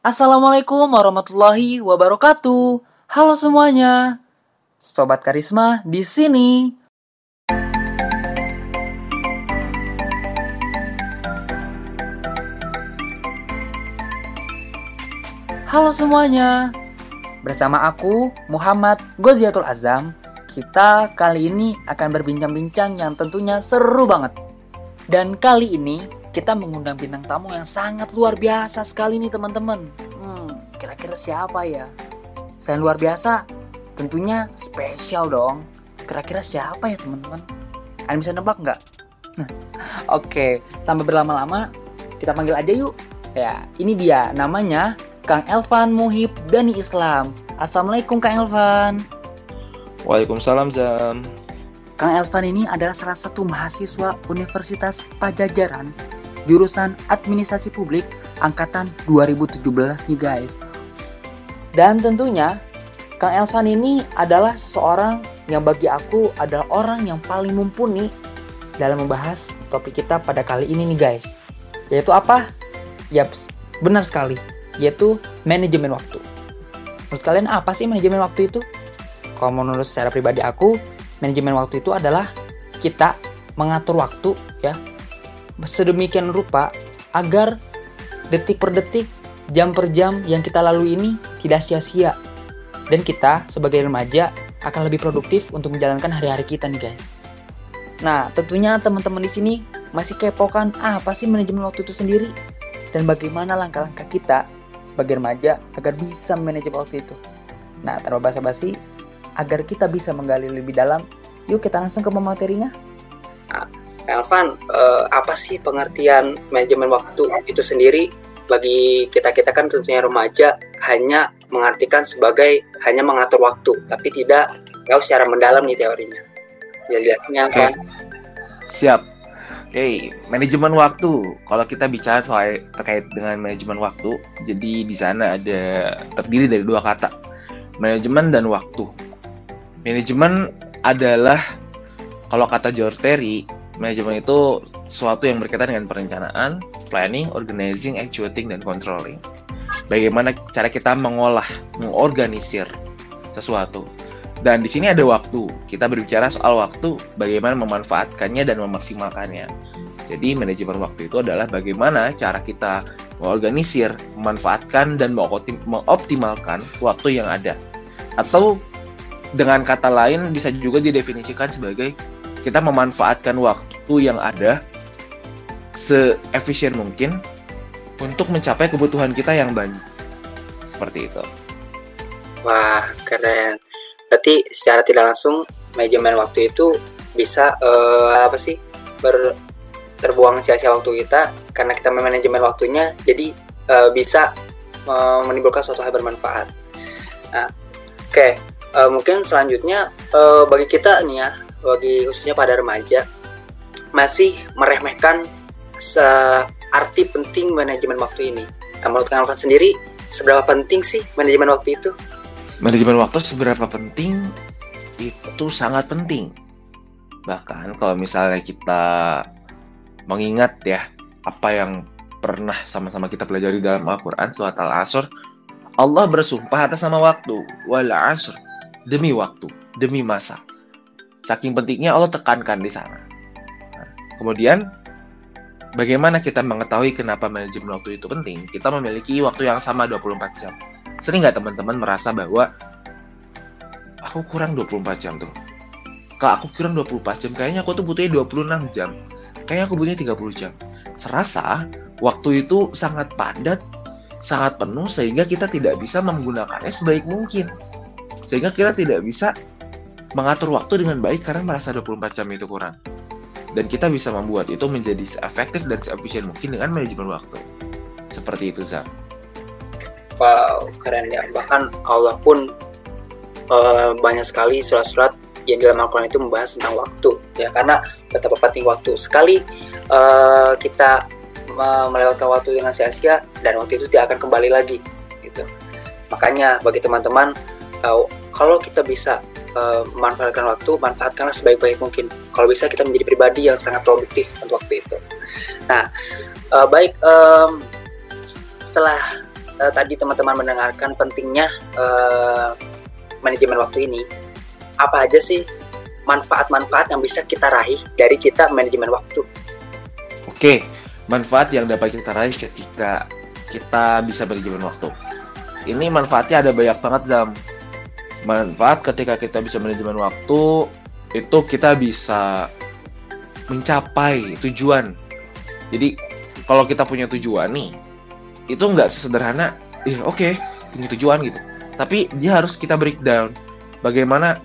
Assalamualaikum warahmatullahi wabarakatuh. Halo semuanya. Sobat Karisma di sini. Halo semuanya. Bersama aku Muhammad Goziatul Azam, kita kali ini akan berbincang-bincang yang tentunya seru banget. Dan kali ini kita mengundang bintang tamu yang sangat luar biasa sekali nih teman-teman. Hmm, kira-kira siapa ya? Saya luar biasa, tentunya spesial dong. Kira-kira siapa ya teman-teman? Ada bisa nebak nggak? Nah, Oke, tanpa berlama-lama, kita panggil aja yuk. Ya, ini dia namanya Kang Elvan Muhib Dani Islam. Assalamualaikum Kang Elvan. Waalaikumsalam Zam. Kang Elvan ini adalah salah satu mahasiswa Universitas Pajajaran jurusan Administrasi Publik angkatan 2017 nih guys. Dan tentunya Kang Elvan ini adalah seseorang yang bagi aku adalah orang yang paling mumpuni dalam membahas topik kita pada kali ini nih guys. Yaitu apa? Yaps, benar sekali. Yaitu manajemen waktu. Menurut kalian apa sih manajemen waktu itu? Kalau menurut secara pribadi aku, manajemen waktu itu adalah kita mengatur waktu ya sedemikian rupa agar detik per detik, jam per jam yang kita lalui ini tidak sia-sia. Dan kita sebagai remaja akan lebih produktif untuk menjalankan hari-hari kita nih guys. Nah, tentunya teman-teman di sini masih kepo kan apa sih manajemen waktu itu sendiri? Dan bagaimana langkah-langkah kita sebagai remaja agar bisa manajemen waktu itu? Nah, tanpa basa-basi, agar kita bisa menggali lebih dalam, yuk kita langsung ke materinya. Elvan, eh, apa sih pengertian manajemen waktu itu sendiri bagi kita kita kan tentunya remaja hanya mengartikan sebagai hanya mengatur waktu, tapi tidak tahu secara mendalam nih teorinya. Jelasnya kan? Siap. Oke, manajemen waktu. Kalau kita bicara soal terkait dengan manajemen waktu, jadi di sana ada terdiri dari dua kata, manajemen dan waktu. Manajemen adalah kalau kata George Terry, manajemen itu sesuatu yang berkaitan dengan perencanaan, planning, organizing, actuating, dan controlling. Bagaimana cara kita mengolah, mengorganisir sesuatu. Dan di sini ada waktu. Kita berbicara soal waktu, bagaimana memanfaatkannya dan memaksimalkannya. Jadi manajemen waktu itu adalah bagaimana cara kita mengorganisir, memanfaatkan dan mengoptimalkan waktu yang ada. Atau dengan kata lain bisa juga didefinisikan sebagai kita memanfaatkan waktu yang ada seefisien mungkin untuk mencapai kebutuhan kita yang banyak. Seperti itu. Wah, keren. Berarti secara tidak langsung manajemen waktu itu bisa uh, apa sih ber terbuang sia-sia waktu kita karena kita manajemen waktunya jadi uh, bisa uh, menimbulkan suatu hal bermanfaat. Nah, oke, okay. uh, mungkin selanjutnya uh, bagi kita nih ya, bagi khususnya pada remaja masih meremehkan searti penting manajemen waktu ini. Nah, menurut Kang sendiri, seberapa penting sih manajemen waktu itu? Manajemen waktu seberapa penting? Itu sangat penting. Bahkan kalau misalnya kita mengingat ya apa yang pernah sama-sama kita pelajari dalam Al-Quran surat Al-Asr Allah bersumpah atas nama waktu wal asr demi waktu demi masa saking pentingnya Allah tekankan di sana nah, kemudian bagaimana kita mengetahui kenapa manajemen waktu itu penting kita memiliki waktu yang sama 24 jam Sering nggak teman-teman merasa bahwa aku kurang 24 jam tuh? Kak, aku kurang 24 jam, kayaknya aku tuh butuhnya 26 jam. Kayaknya aku butuhnya 30 jam. Serasa waktu itu sangat padat, sangat penuh sehingga kita tidak bisa menggunakannya sebaik mungkin. Sehingga kita tidak bisa mengatur waktu dengan baik karena merasa 24 jam itu kurang. Dan kita bisa membuat itu menjadi efektif dan seefisien mungkin dengan manajemen waktu. Seperti itu, Zam wow keren ya. Bahkan Allah pun uh, banyak sekali surat-surat yang dalam Al-Quran itu membahas tentang waktu ya. Karena betapa penting waktu. Sekali uh, kita melewatkan waktu dengan sia-sia dan waktu itu tidak akan kembali lagi gitu. Makanya bagi teman-teman kalau kita bisa uh, memanfaatkan waktu manfaatkanlah sebaik-baik mungkin kalau bisa kita menjadi pribadi yang sangat produktif untuk waktu itu nah uh, baik um, setelah uh, tadi teman-teman mendengarkan pentingnya uh, manajemen waktu ini, apa aja sih manfaat-manfaat yang bisa kita raih dari kita manajemen waktu? Oke, manfaat yang dapat kita raih ketika kita bisa manajemen waktu. Ini manfaatnya ada banyak banget Zam. Manfaat ketika kita bisa manajemen waktu itu kita bisa mencapai tujuan. Jadi kalau kita punya tujuan nih, itu nggak sesederhana, eh oke okay, punya tujuan gitu. Tapi dia harus kita breakdown. Bagaimana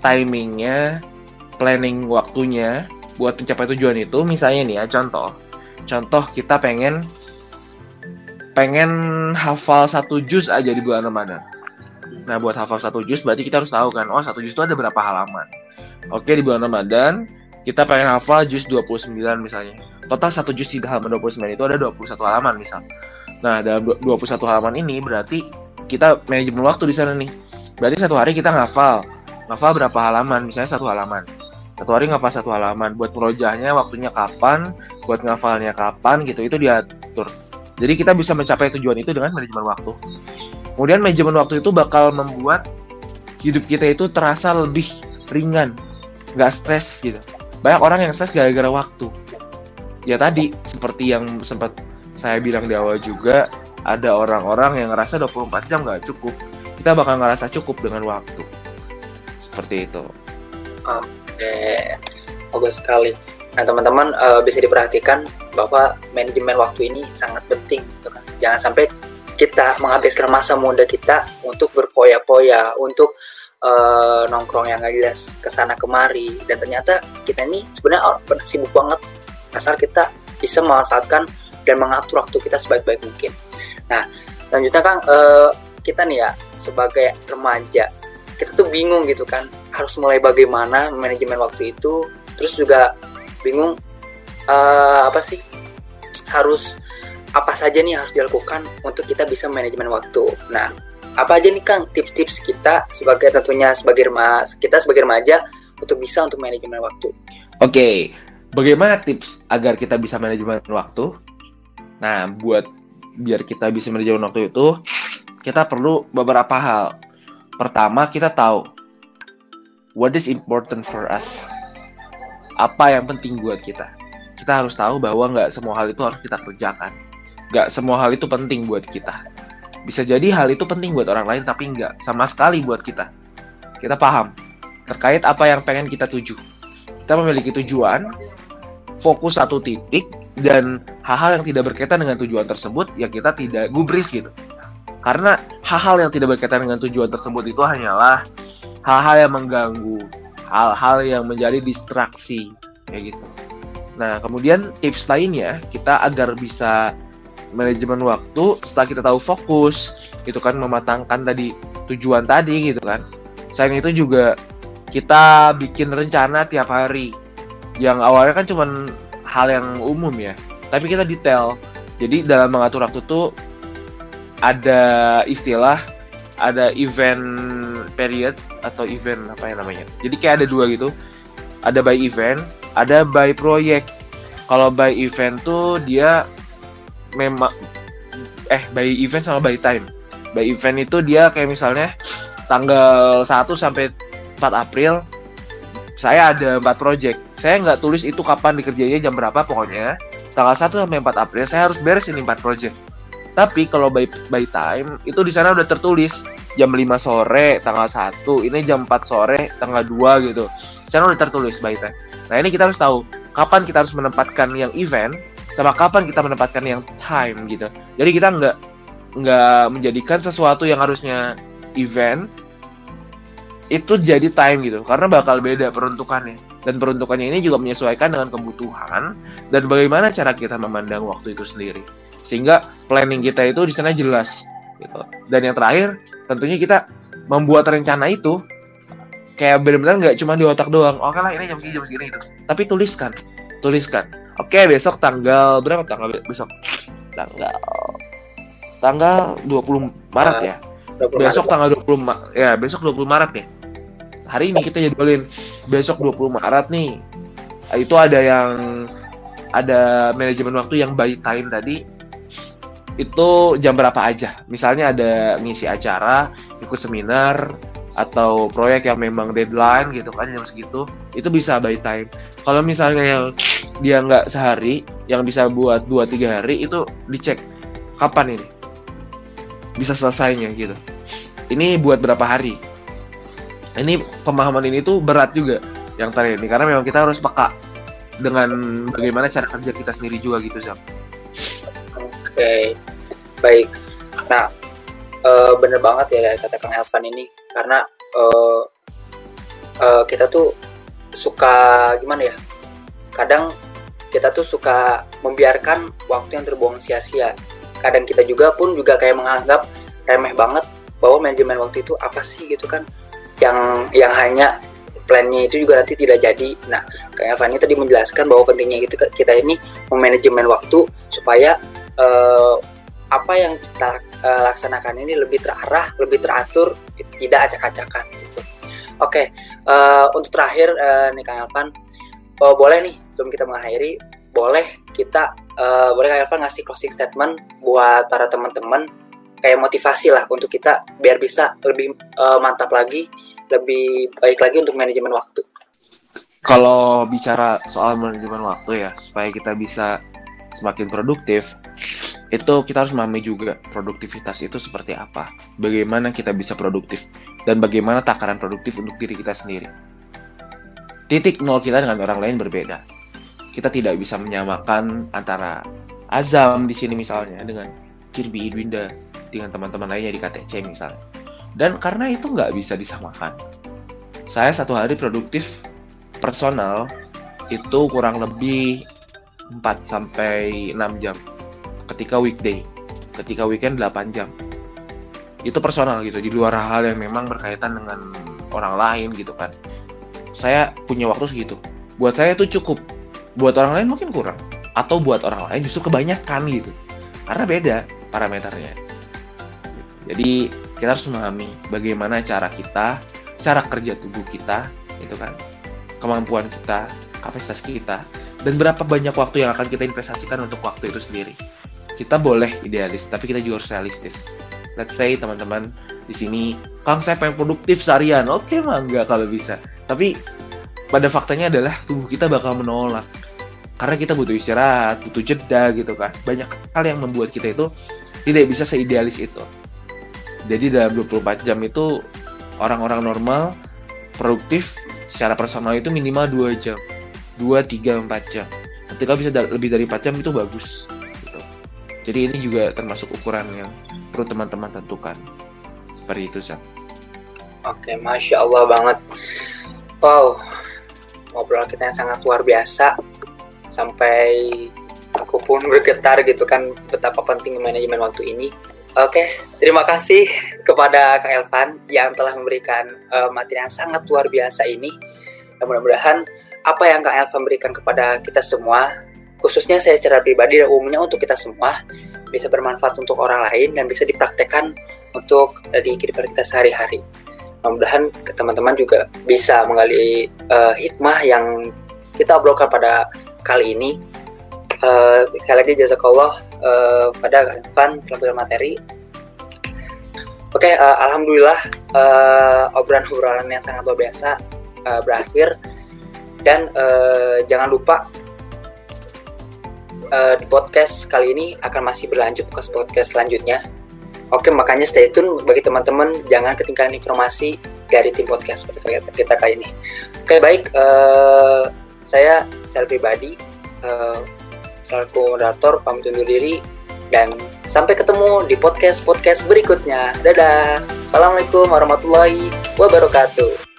timingnya, planning waktunya buat mencapai tujuan itu. Misalnya nih ya contoh, contoh kita pengen pengen hafal satu juz aja di bulan Ramadan. Nah buat hafal satu juz berarti kita harus tahu kan, oh satu juz itu ada berapa halaman. Oke di bulan Ramadan kita pengen hafal juz 29 misalnya. Total satu juz di halaman 29 itu ada 21 halaman misal. Nah, dalam 21 halaman ini berarti kita manajemen waktu di sana nih. Berarti satu hari kita ngafal. Ngafal berapa halaman? Misalnya satu halaman. Satu hari ngafal satu halaman. Buat merojahnya waktunya kapan, buat ngafalnya kapan gitu, itu diatur. Jadi kita bisa mencapai tujuan itu dengan manajemen waktu. Kemudian manajemen waktu itu bakal membuat hidup kita itu terasa lebih ringan, nggak stres gitu. Banyak orang yang stres gara-gara waktu. Ya tadi seperti yang sempat saya bilang di awal juga ada orang-orang yang ngerasa 24 jam nggak cukup. Kita bakal ngerasa cukup dengan waktu. Seperti itu. Oke. Bagus sekali. Nah teman-teman uh, bisa diperhatikan bahwa manajemen waktu ini sangat penting gitu kan. jangan sampai kita menghabiskan masa muda kita untuk berfoya-foya untuk uh, nongkrong yang gak jelas ke sana kemari dan ternyata kita ini sebenarnya pernah sibuk banget asal kita bisa memanfaatkan dan mengatur waktu kita sebaik-baik mungkin. Nah, selanjutnya Kang, uh, kita nih ya sebagai remaja kita tuh bingung gitu kan harus mulai bagaimana manajemen waktu itu terus juga bingung uh, apa sih harus apa saja nih harus dilakukan untuk kita bisa manajemen waktu. Nah, apa aja nih Kang tips-tips kita sebagai tentunya sebagai remaja kita sebagai remaja untuk bisa untuk manajemen waktu. Oke, okay. bagaimana tips agar kita bisa manajemen waktu? Nah, buat biar kita bisa manajemen waktu itu, kita perlu beberapa hal. Pertama, kita tahu what is important for us. Apa yang penting buat kita. Kita harus tahu bahwa nggak semua hal itu harus kita kerjakan. Nggak semua hal itu penting buat kita bisa jadi hal itu penting buat orang lain tapi enggak sama sekali buat kita. Kita paham terkait apa yang pengen kita tuju. Kita memiliki tujuan, fokus satu titik dan hal-hal yang tidak berkaitan dengan tujuan tersebut ya kita tidak gubris gitu. Karena hal-hal yang tidak berkaitan dengan tujuan tersebut itu hanyalah hal-hal yang mengganggu, hal-hal yang menjadi distraksi kayak gitu. Nah, kemudian tips lainnya kita agar bisa manajemen waktu setelah kita tahu fokus itu kan mematangkan tadi tujuan tadi gitu kan. Selain itu juga kita bikin rencana tiap hari. Yang awalnya kan cuman hal yang umum ya tapi kita detail. Jadi dalam mengatur waktu tuh ada istilah ada event period atau event apa ya namanya. Jadi kayak ada dua gitu. Ada by event ada by project. Kalau by event tuh dia memang eh by event sama by time. By event itu dia kayak misalnya tanggal 1 sampai 4 April saya ada 4 project. Saya nggak tulis itu kapan dikerjanya jam berapa pokoknya. Tanggal 1 sampai 4 April saya harus beres ini 4 project. Tapi kalau by by time itu di sana udah tertulis jam 5 sore tanggal 1, ini jam 4 sore tanggal 2 gitu. Di sana udah tertulis by time. Nah, ini kita harus tahu kapan kita harus menempatkan yang event sama kapan kita menempatkan yang time gitu. Jadi kita nggak nggak menjadikan sesuatu yang harusnya event itu jadi time gitu. Karena bakal beda peruntukannya. Dan peruntukannya ini juga menyesuaikan dengan kebutuhan dan bagaimana cara kita memandang waktu itu sendiri. Sehingga planning kita itu di sana jelas gitu. Dan yang terakhir tentunya kita membuat rencana itu kayak benar-benar nggak cuma di otak doang. Oke lah ini jam segini jam segini itu tapi tuliskan. Tuliskan Oke, besok tanggal berapa tanggal besok? Tanggal tanggal 20 Maret ya. 20 besok Maret. tanggal 20 Ma ya, besok 20 Maret nih. Hari ini kita jadwalin besok 20 Maret nih. Itu ada yang ada manajemen waktu yang by time tadi. itu jam berapa aja. Misalnya ada ngisi acara, ikut seminar, atau proyek yang memang deadline gitu kan yang segitu itu bisa by time kalau misalnya yang dia nggak sehari yang bisa buat 2-3 hari itu dicek kapan ini bisa selesainya gitu ini buat berapa hari ini pemahaman ini tuh berat juga yang tadi ini karena memang kita harus peka dengan bagaimana cara kerja kita sendiri juga gitu Zam. Oke, okay. baik. Nah, uh, bener banget ya kata Kang Elvan ini karena uh, uh, kita tuh suka gimana ya? Kadang kita tuh suka membiarkan waktu yang terbuang sia-sia. Kadang kita juga pun juga kayak menganggap remeh banget bahwa manajemen waktu itu apa sih gitu kan? Yang yang hanya plannya itu juga nanti tidak jadi. Nah, kayak Fani tadi menjelaskan bahwa pentingnya gitu kita ini memanajemen waktu supaya uh, apa yang kita uh, laksanakan ini lebih terarah, lebih teratur, tidak acak-acakan gitu. Oke, okay, uh, eh, untuk terakhir uh, nih Kang Elvan, uh, boleh nih sebelum kita mengakhiri, boleh kita uh, boleh Kang Elvan ngasih closing statement buat para teman-teman kayak motivasi lah untuk kita biar bisa lebih uh, mantap lagi, lebih baik lagi untuk manajemen waktu. Kalau bicara soal manajemen waktu ya, supaya kita bisa semakin produktif, itu kita harus memahami juga produktivitas itu seperti apa, bagaimana kita bisa produktif, dan bagaimana takaran produktif untuk diri kita sendiri. Titik nol kita dengan orang lain berbeda. Kita tidak bisa menyamakan antara Azam di sini misalnya dengan Kirby Idwinda dengan teman-teman lainnya di KTC misalnya. Dan karena itu nggak bisa disamakan. Saya satu hari produktif personal itu kurang lebih 4 sampai 6 jam ketika weekday ketika weekend 8 jam. Itu personal gitu di luar hal yang memang berkaitan dengan orang lain gitu kan. Saya punya waktu segitu. Buat saya itu cukup. Buat orang lain mungkin kurang. Atau buat orang lain justru kebanyakan gitu. Karena beda parameternya. Jadi kita harus memahami bagaimana cara kita cara kerja tubuh kita itu kan. Kemampuan kita kapasitas kita dan berapa banyak waktu yang akan kita investasikan untuk waktu itu sendiri kita boleh idealis, tapi kita juga harus realistis. Let's say teman-teman di sini, Kang saya pengen produktif seharian, oke okay, mangga kalau bisa. Tapi pada faktanya adalah tubuh kita bakal menolak. Karena kita butuh istirahat, butuh jeda gitu kan. Banyak hal yang membuat kita itu tidak bisa seidealis itu. Jadi dalam 24 jam itu orang-orang normal produktif secara personal itu minimal 2 jam. 2, 3, 4 jam. Ketika bisa lebih dari 4 jam itu bagus. Jadi ini juga termasuk ukuran yang perlu teman-teman tentukan. Seperti itu, Sam. Oke, Masya Allah banget. Wow, ngobrol kita yang sangat luar biasa. Sampai aku pun bergetar gitu kan betapa penting manajemen waktu ini. Oke, terima kasih kepada Kak Elvan yang telah memberikan uh, materi yang sangat luar biasa ini. Mudah-mudahan apa yang Kak Elvan berikan kepada kita semua khususnya saya secara pribadi dan umumnya untuk kita semua bisa bermanfaat untuk orang lain dan bisa dipraktekkan untuk uh, di kehidupan kita sehari-hari. Mudah-mudahan teman-teman juga bisa menggali uh, hikmah yang kita obrolkan pada kali ini. Uh, sekali lagi jazakallah uh, pada Van telah materi. Oke, okay, uh, alhamdulillah uh, obrolan-obrolan yang sangat luar biasa uh, berakhir dan uh, jangan lupa uh, di podcast kali ini akan masih berlanjut ke podcast selanjutnya. Oke, makanya stay tune bagi teman-teman jangan ketinggalan informasi dari tim podcast kita kali ini. Oke, baik. Uh, saya secara pribadi uh, selaku moderator pamit undur diri dan sampai ketemu di podcast podcast berikutnya. Dadah. Assalamualaikum warahmatullahi wabarakatuh.